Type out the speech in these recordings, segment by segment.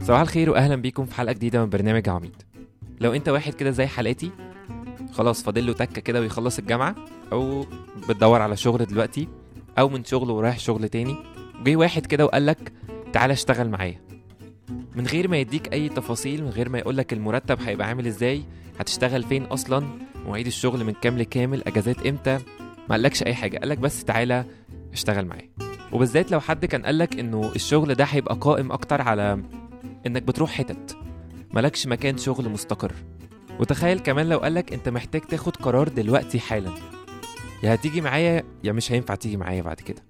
صباح الخير واهلا بيكم في حلقة جديدة من برنامج عميد. لو أنت واحد كده زي حالاتي خلاص فاضل له تكة كده ويخلص الجامعة أو بتدور على شغل دلوقتي أو من شغل ورايح شغل تاني وجي واحد كده وقال لك تعالى اشتغل معايا. من غير ما يديك أي تفاصيل من غير ما يقول لك المرتب هيبقى عامل إزاي هتشتغل فين أصلا مواعيد الشغل من كام لكام الاجازات إمتى ما قالكش أي حاجة قالك بس تعالى اشتغل معايا. وبالذات لو حد كان قالك إنه الشغل ده هيبقى قائم أكتر على إنك بتروح حتت. ملكش مكان شغل مستقر. وتخيل كمان لو قالك أنت محتاج تاخد قرار دلوقتي حالا. يا هتيجي معايا يا مش هينفع تيجي معايا بعد كده.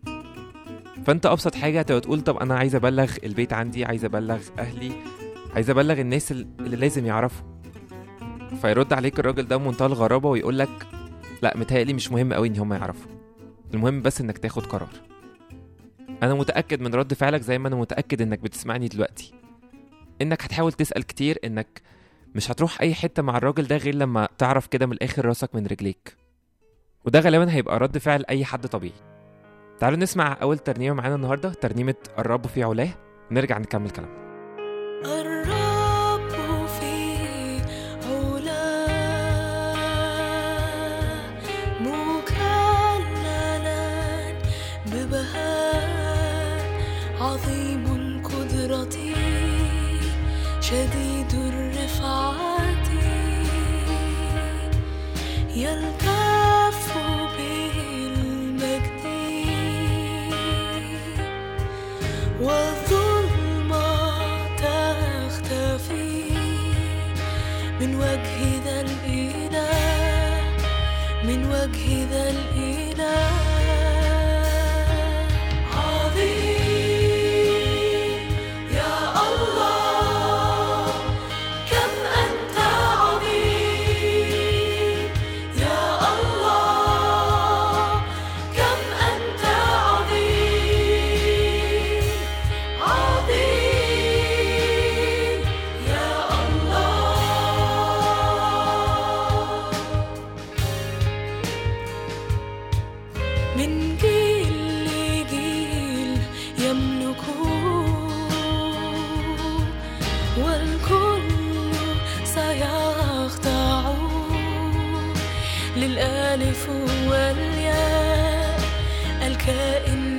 فأنت أبسط حاجة هتبقى تقول طب أنا عايز أبلغ البيت عندي عايز أبلغ أهلي عايز أبلغ الناس اللي لازم يعرفوا. فيرد عليك الراجل ده بمنتهى الغرابة ويقول لك لأ متهيألي مش مهم قوي إن هم يعرفوا. المهم بس إنك تاخد قرار. أنا متأكد من رد فعلك زي ما أنا متأكد إنك بتسمعني دلوقتي. إنك هتحاول تسأل كتير إنك مش هتروح أي حتة مع الراجل ده غير لما تعرف كده من الآخر راسك من رجليك. وده غالبا هيبقى رد فعل أي حد طبيعي. تعالوا نسمع أول ترنيمة معانا النهارده ترنيمة الرب في علاه. نرجع نكمل كلام تختفي من وجه ذا من وجه ذا الإله. للألف والياء الكائن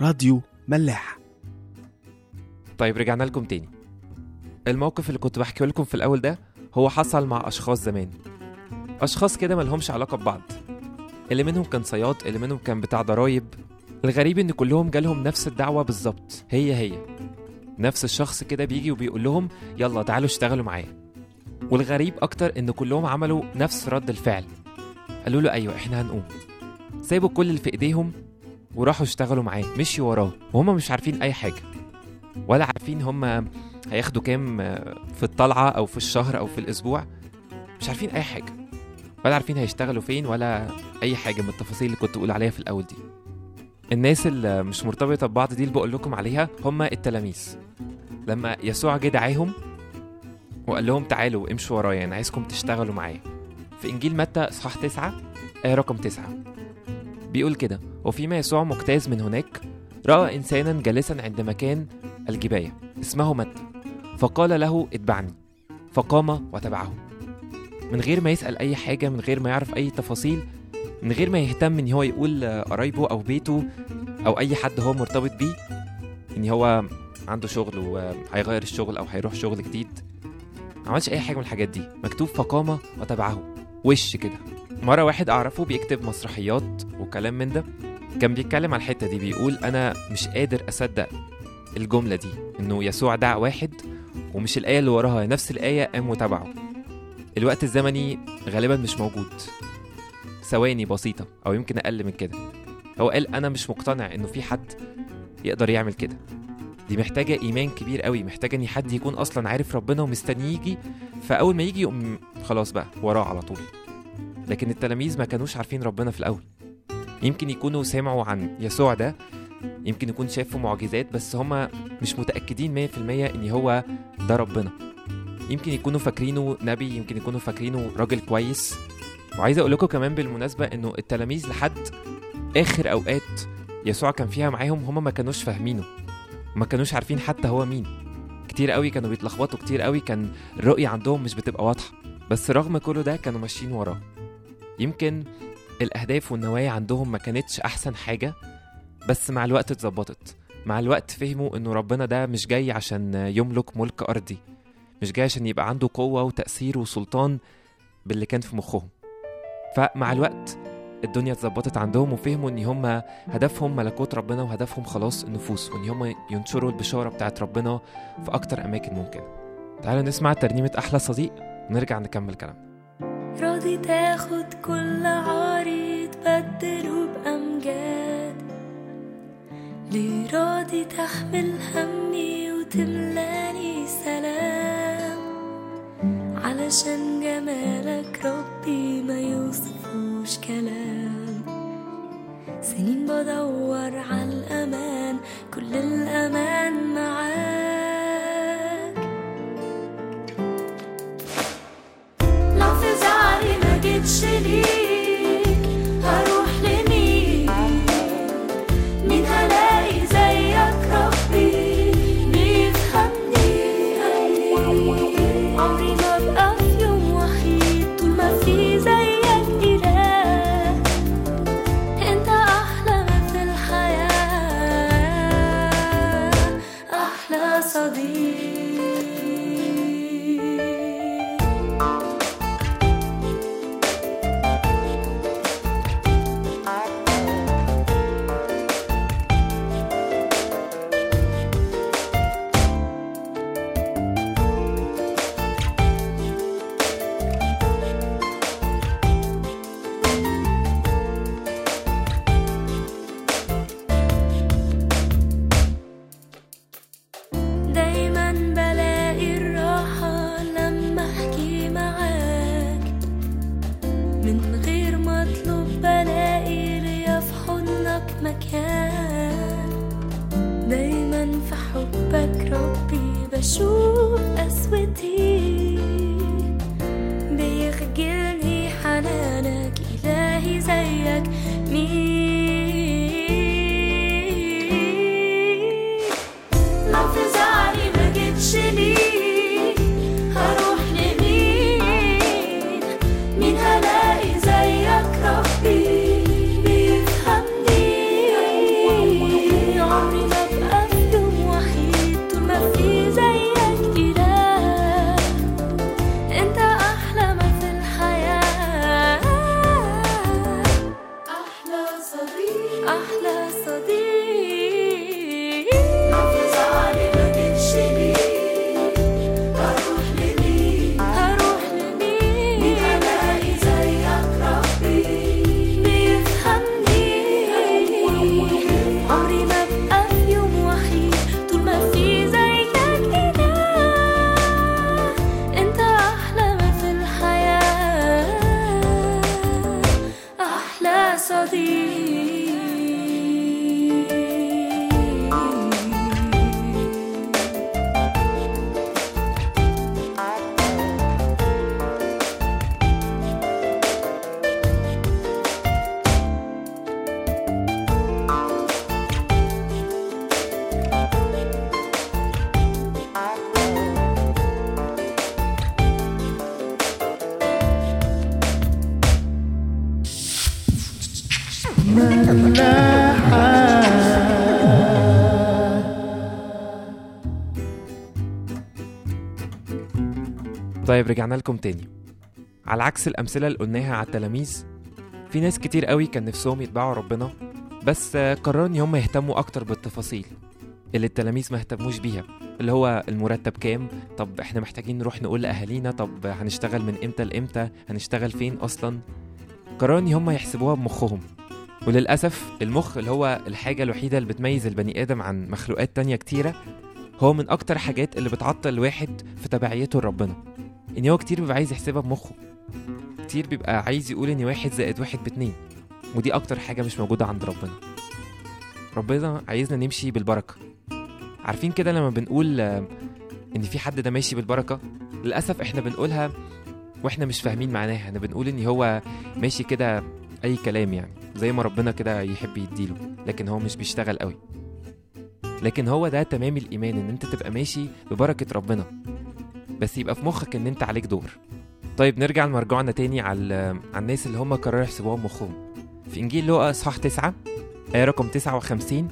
راديو ملاح. طيب رجعنا لكم تاني. الموقف اللي كنت بحكيه لكم في الأول ده هو حصل مع أشخاص زمان. أشخاص كده ملهمش علاقة ببعض. اللي منهم كان صياد اللي منهم كان بتاع ضرايب. الغريب إن كلهم جالهم نفس الدعوة بالظبط. هي هي. نفس الشخص كده بيجي وبيقول لهم يلا تعالوا اشتغلوا معايا. والغريب أكتر إن كلهم عملوا نفس رد الفعل. قالوا له أيوة إحنا هنقوم. سابوا كل اللي في إيديهم وراحوا اشتغلوا معاه مشيوا وراه وهم مش عارفين أي حاجة ولا عارفين هم هياخدوا كام في الطلعة أو في الشهر أو في الأسبوع مش عارفين أي حاجة ولا عارفين هيشتغلوا فين ولا أي حاجة من التفاصيل اللي كنت بقول عليها في الأول دي. الناس اللي مش مرتبطة ببعض دي اللي بقول لكم عليها هم التلاميذ. لما يسوع جه دعاهم وقال لهم تعالوا امشوا ورايا أنا عايزكم تشتغلوا معايا. في إنجيل متى إصحاح تسعة؟ آية رقم تسعة. بيقول كده وفيما يسوع مجتاز من هناك رأى إنسانا جالسا عند مكان الجباية اسمه متى فقال له اتبعني فقام وتبعه. من غير ما يسأل أي حاجة من غير ما يعرف أي تفاصيل من غير ما يهتم إن هو يقول قرايبه أو بيته أو أي حد هو مرتبط بيه إن هو عنده شغل وهيغير الشغل أو هيروح شغل جديد. عملش أي حاجة من الحاجات دي. مكتوب فقام وتبعه. وش كده؟ مرة واحد أعرفه بيكتب مسرحيات وكلام من ده. كان بيتكلم على الحتة دي بيقول أنا مش قادر أصدق الجملة دي إنه يسوع دعا واحد ومش الآية اللي وراها نفس الآية قام وتبعه. الوقت الزمني غالبا مش موجود. ثواني بسيطة أو يمكن أقل من كده. هو قال أنا مش مقتنع إنه في حد يقدر يعمل كده. دي محتاجة إيمان كبير قوي محتاجة إن حد يكون أصلا عارف ربنا ومستني يجي فأول ما يجي يقوم خلاص بقى وراه على طول. لكن التلاميذ ما كانوش عارفين ربنا في الأول. يمكن يكونوا سمعوا عن يسوع ده يمكن يكون شافوا معجزات بس هما مش متأكدين 100% إن هو ده ربنا. يمكن يكونوا فاكرينه نبي يمكن يكونوا فاكرينه راجل كويس. وعايز أقول لكم كمان بالمناسبة إنه التلاميذ لحد آخر أوقات يسوع كان فيها معاهم هما ما كانوش فاهمينه. ما كانوش عارفين حتى هو مين. كتير قوي كانوا بيتلخبطوا كتير قوي كان الرؤية عندهم مش بتبقى واضحة. بس رغم كل ده كانوا ماشيين وراه. يمكن الأهداف والنوايا عندهم ما كانتش أحسن حاجة بس مع الوقت اتظبطت. مع الوقت فهموا إنه ربنا ده مش جاي عشان يملك ملك أرضي مش جاي عشان يبقى عنده قوة وتأثير وسلطان باللي كان في مخهم. فمع الوقت الدنيا اتظبطت عندهم وفهموا إن هم هدفهم ملكوت ربنا وهدفهم خلاص النفوس وإن هم ينشروا البشارة بتاعت ربنا في أكتر أماكن ممكنه تعالوا نسمع ترنيمة أحلى صديق ونرجع نكمل كلام راضي تاخد كل عاري تبدله بأمجاد. ليه راضي تحمل همي وتملاني سلام؟ علشان جمالك ربي ما يوصفوش كلام. سنين بدور على الأمان كل الأمان معاك. طيب رجعنا لكم تاني. على عكس الأمثلة اللي قلناها على التلاميذ في ناس كتير قوي كان نفسهم يتبعوا ربنا بس قرروا إن هم يهتموا أكتر بالتفاصيل اللي التلاميذ ما اهتموش بيها اللي هو المرتب كام طب إحنا محتاجين نروح نقول لأهالينا طب هنشتغل من إمتى لإمتى هنشتغل فين أصلا؟ قرروا إن هم يحسبوها بمخهم. وللأسف المخ اللي هو الحاجة الوحيدة اللي بتميز البني آدم عن مخلوقات تانية كتيرة هو من أكتر حاجات اللي بتعطل الواحد في تبعيته لربنا. إن هو كتير بيبقى عايز يحسبها بمخه. كتير بيبقى عايز يقول إن واحد زائد واحد باتنين ودي أكتر حاجة مش موجودة عند ربنا. ربنا عايزنا نمشي بالبركة. عارفين كده لما بنقول آه، إن في حد ده ماشي بالبركة؟ للأسف إحنا بنقولها وإحنا مش فاهمين معناها. إحنا بنقول إن هو ماشي كده أي كلام يعني زي ما ربنا كده يحب يديله لكن هو مش بيشتغل قوي. لكن هو ده تمام الإيمان إن أنت تبقى ماشي ببركة ربنا. بس يبقى في مخك إن أنت عليك دور. طيب نرجع لمرجوعنا تاني على على الناس اللي هم قرروا يحسبوها بمخهم في إنجيل لوقا اصحاح 9 آية رقم 59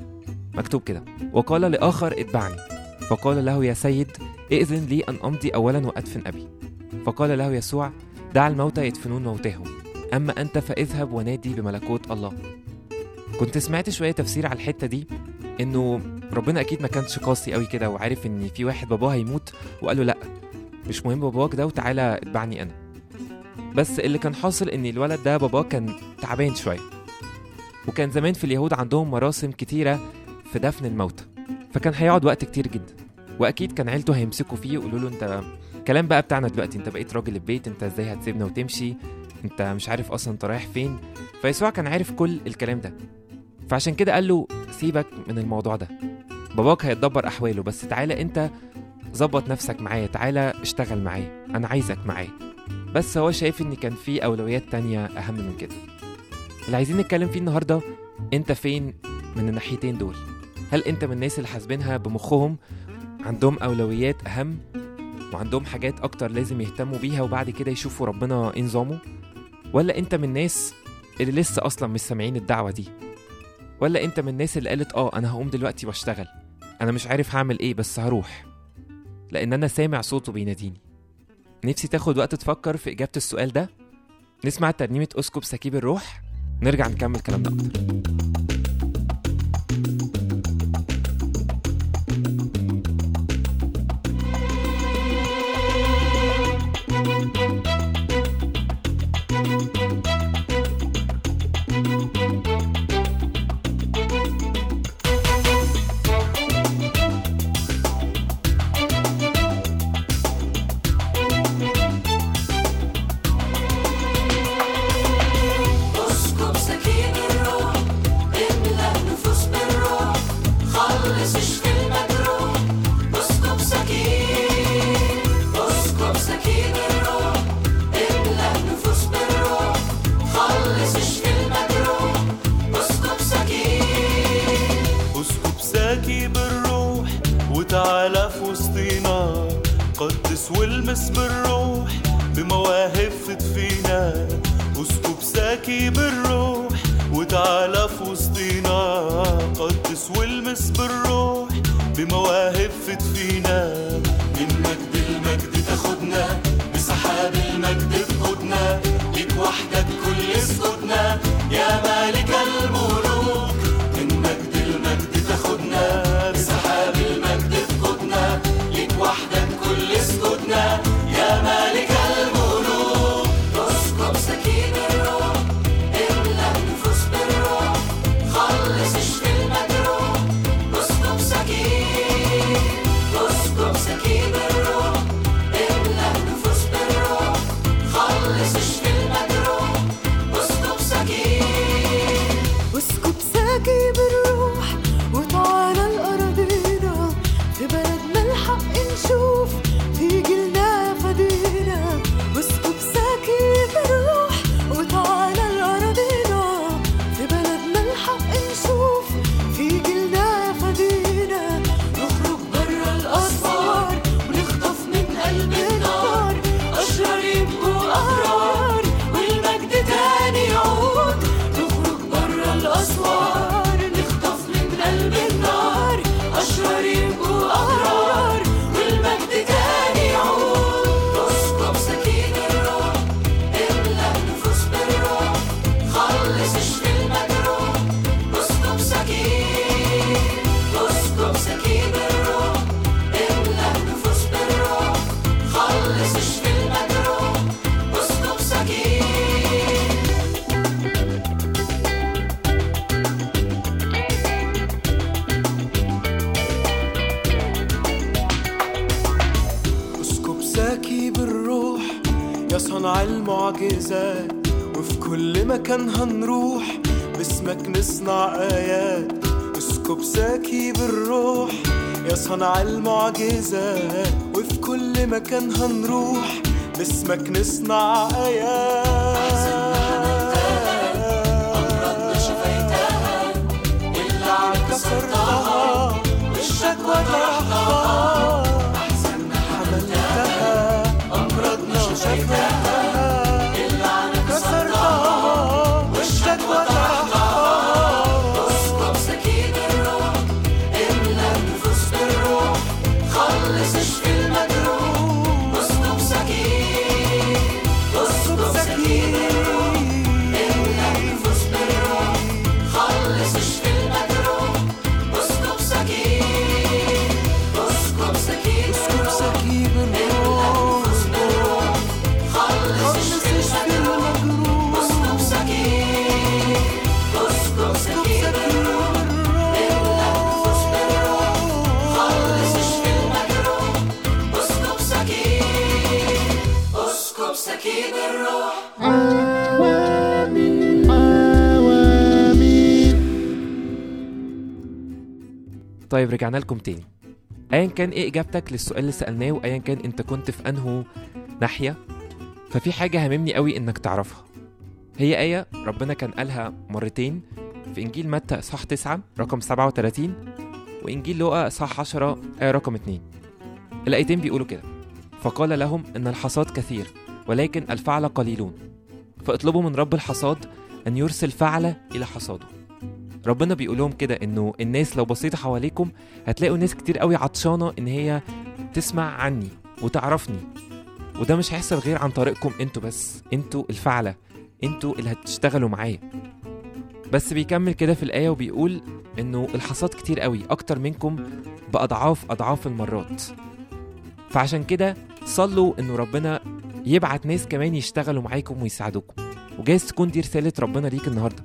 مكتوب كده وقال لآخر اتبعني فقال له يا سيد ائذن لي أن أمضي اولا وأدفن أبي فقال له يسوع دع الموتى يدفنون موتاهم أما أنت فاذهب ونادي بملكوت الله. كنت سمعت شوية تفسير على الحتة دي إنه ربنا أكيد ما كانش قاسي قوي كده وعارف إن في واحد باباه هيموت وقال له لأ مش مهم باباك ده وتعالى اتبعني أنا. بس اللي كان حاصل إن الولد ده باباه كان تعبان شوية. وكان زمان في اليهود عندهم مراسم كتيرة في دفن الموتى فكان هيقعد وقت كتير جدا. وأكيد كان عيلته هيمسكوا فيه ويقولوا له أنت كلام بقى بتاعنا دلوقتي أنت بقيت راجل البيت أنت إزاي هتسيبنا وتمشي؟ انت مش عارف أصلا انت رايح فين. فيسوع كان عارف كل الكلام ده. فعشان كده قال له سيبك من الموضوع ده. باباك هيتدبر أحواله بس تعالى انت ظبط نفسك معايا. تعالى اشتغل معايا. أنا عايزك معايا. بس هو شايف إن كان في أولويات تانية أهم من كده. اللي عايزين نتكلم فيه النهارده أنت فين من الناحيتين دول؟ هل أنت من الناس اللي حاسبينها بمخهم؟ عندهم أولويات أهم؟ وعندهم حاجات أكتر لازم يهتموا بيها وبعد كده يشوفوا ربنا إيه نظامه؟ ولا انت من الناس اللي لسه أصلا مش سامعين الدعوة دي؟ ولا انت من الناس اللي قالت آه أنا هقوم دلوقتي وأشتغل. أنا مش عارف هعمل إيه بس هروح. لأن أنا سامع صوته بيناديني. نفسي تاخد وقت تفكر في إجابة السؤال ده؟ نسمع ترنيمة اسكب سكيب الروح؟ نرجع نكمل كلامنا أكتر. قدس والمس بالروح بمواهب فينا اسكب ساكي بالروح وتعالى في وسطينا. قدس والمس بالروح بمواهب فت فينا من مجد المجد تاخدنا بسحاب المجد تقودنا ليك وحدك كل سجودنا يا مالك يا صنع المعجزات وفي كل مكان هنروح باسمك نصنع آيات. طيب رجعنا لكم تاني. ايا كان إيه إجابتك للسؤال اللي سألناه وايا كان أنت كنت في أنهو ناحية؟ ففي حاجة هممني قوي إنك تعرفها. هي آية ربنا كان قالها مرتين في إنجيل متى اصحاح 9 رقم 37 وإنجيل لوقا اصحاح 10 آية رقم 2 الآيتين بيقولوا كده. فقال لهم إن الحصاد كثير. ولكن الفعل قليلون. فاطلبوا من رب الحصاد أن يرسل فعله إلى حصاده. ربنا بيقول لهم كده إنه الناس لو بصيتوا حواليكم هتلاقوا ناس كتير قوي عطشانة إن هي تسمع عني وتعرفني. وده مش هيحصل غير عن طريقكم أنتوا بس أنتوا الفعلة أنتوا اللي هتشتغلوا معايا. بس بيكمل كده في الآية وبيقول إنه الحصاد كتير قوي أكتر منكم بأضعاف أضعاف المرات. فعشان كده صلوا إنه ربنا يبعت ناس كمان يشتغلوا معاكم ويساعدوكم. وجايز تكون دي رسالة ربنا ليك النهاردة.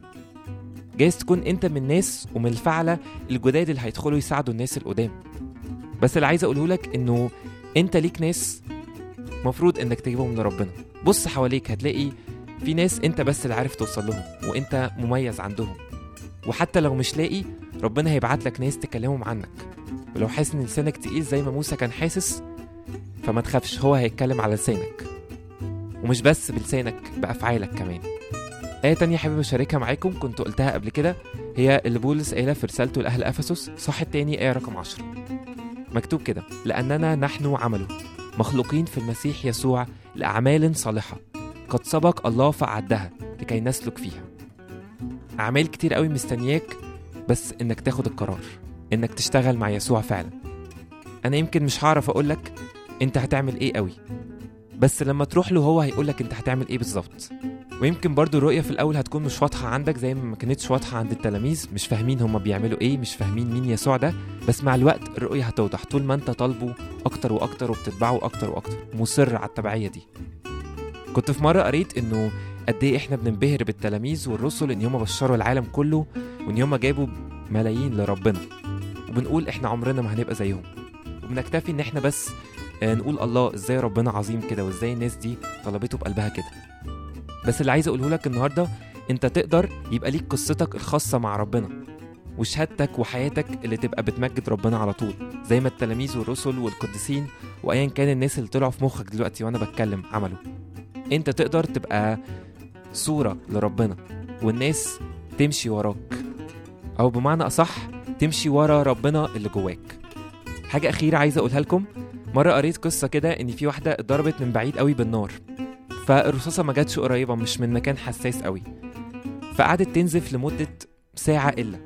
جايز تكون انت من الناس ومن الفعلة الجداد اللي هيدخلوا يساعدوا الناس القدام. بس اللي عايز أقوله لك إنه انت ليك ناس مفروض إنك تجيبهم لربنا. بص حواليك هتلاقي في ناس انت بس اللي عارف توصل لهم وانت مميز عندهم. وحتى لو مش لاقي ربنا هيبعت لك ناس تكلمهم عنك. ولو حاسس إن لسانك تقيل زي ما موسى كان حاسس فما تخافش هو هيتكلم على لسانك. ومش بس بلسانك بأفعالك كمان. آية تانية حابب أشاركها معاكم كنت قلتها قبل كده هي اللي بولس قايلها في رسالته لأهل أفسس. صح التاني آية رقم 10 مكتوب كده لأننا نحن عمله مخلوقين في المسيح يسوع لأعمال صالحة قد سبق الله فأعدها لكي نسلك فيها. أعمال كتير قوي مستنياك بس إنك تاخد القرار إنك تشتغل مع يسوع فعلا. أنا يمكن مش هعرف أقولك أنت هتعمل إيه قوي. بس لما تروح له هو هيقولك انت هتعمل إيه بالظبط. ويمكن برضو الرؤية في الأول هتكون مش واضحة عندك زي ما ما كانتش واضحة عند التلاميذ مش فاهمين هما بيعملوا إيه مش فاهمين مين يسوع ده بس مع الوقت الرؤية هتوضح. طول ما انت طالبه أكتر وأكتر وبتتبعه أكتر وأكتر. مصر على التبعية دي. كنت في مرة قريت إنه قد إيه إحنا بننبهر بالتلاميذ والرسل إن هما بشروا العالم كله وإن هما جابوا ملايين لربنا. وبنقول إحنا عمرنا ما هنبقى زيهم. وبنكتفي إن إحنا بس نقول الله إزاي ربنا عظيم كده وإزاي الناس دي طلبته بقلبها كده. بس اللي عايز أقوله لك النهارده أنت تقدر يبقى ليك قصتك الخاصة مع ربنا وشهادتك وحياتك اللي تبقى بتمجد ربنا على طول زي ما التلاميذ والرسل والقديسين وايا كان الناس اللي طلعوا في مخك دلوقتي وأنا بتكلم عملوا. أنت تقدر تبقى صورة لربنا والناس تمشي وراك أو بمعنى أصح تمشي ورا ربنا اللي جواك. حاجة أخيرة عايز أقولها لكم. مرة قريت قصة كده إن في واحدة اتضربت من بعيد قوي بالنار. فالرصاصة ما جاتش قريبة مش من مكان حساس قوي. فقعدت تنزف لمدة ساعة إلا.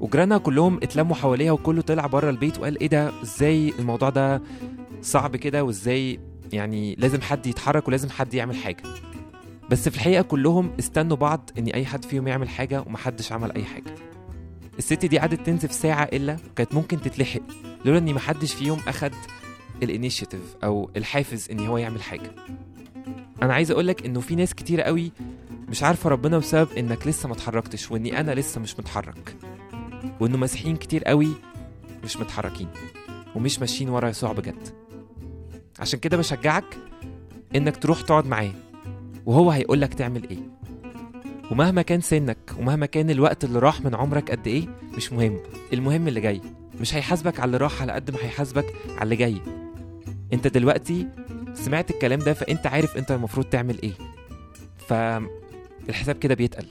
وجيرانها كلهم اتلموا حواليها وكله طلع بره البيت وقال إيه ده؟ إزاي الموضوع ده صعب كده؟ وإزاي يعني لازم حد يتحرك ولازم حد يعمل حاجة. بس في الحقيقة كلهم استنوا بعض إن أي حد فيهم يعمل حاجة ومحدش عمل أي حاجة. الست دي قعدت تنزف ساعة إلا وكانت ممكن تتلحق لولا ان محدش فيهم أخد الانيشيتيف أو الحافز ان هو يعمل حاجة. أنا عايز أقولك إنه في ناس كتير قوي مش عارفة ربنا بسبب إنك لسه ما اتحركتش وإني أنا لسه مش متحرك وإنه مسيحيين كتير قوي مش متحركين ومش ماشيين ورا يسوع بجد. عشان كده بشجعك إنك تروح تقعد معاه وهو هيقولك تعمل إيه. ومهما كان سنك ومهما كان الوقت اللي راح من عمرك قد إيه مش مهم. المهم اللي جاي. مش هيحاسبك على اللي راح على قد ما هيحاسبك على اللي جاي. أنت دلوقتي سمعت الكلام ده فأنت عارف أنت المفروض تعمل إيه. فالحساب كده بيتقل.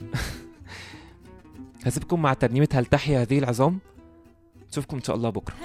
هسيبكم مع ترنيمة هل تحيا هذه العظام. نشوفكم إن شاء الله بكرة.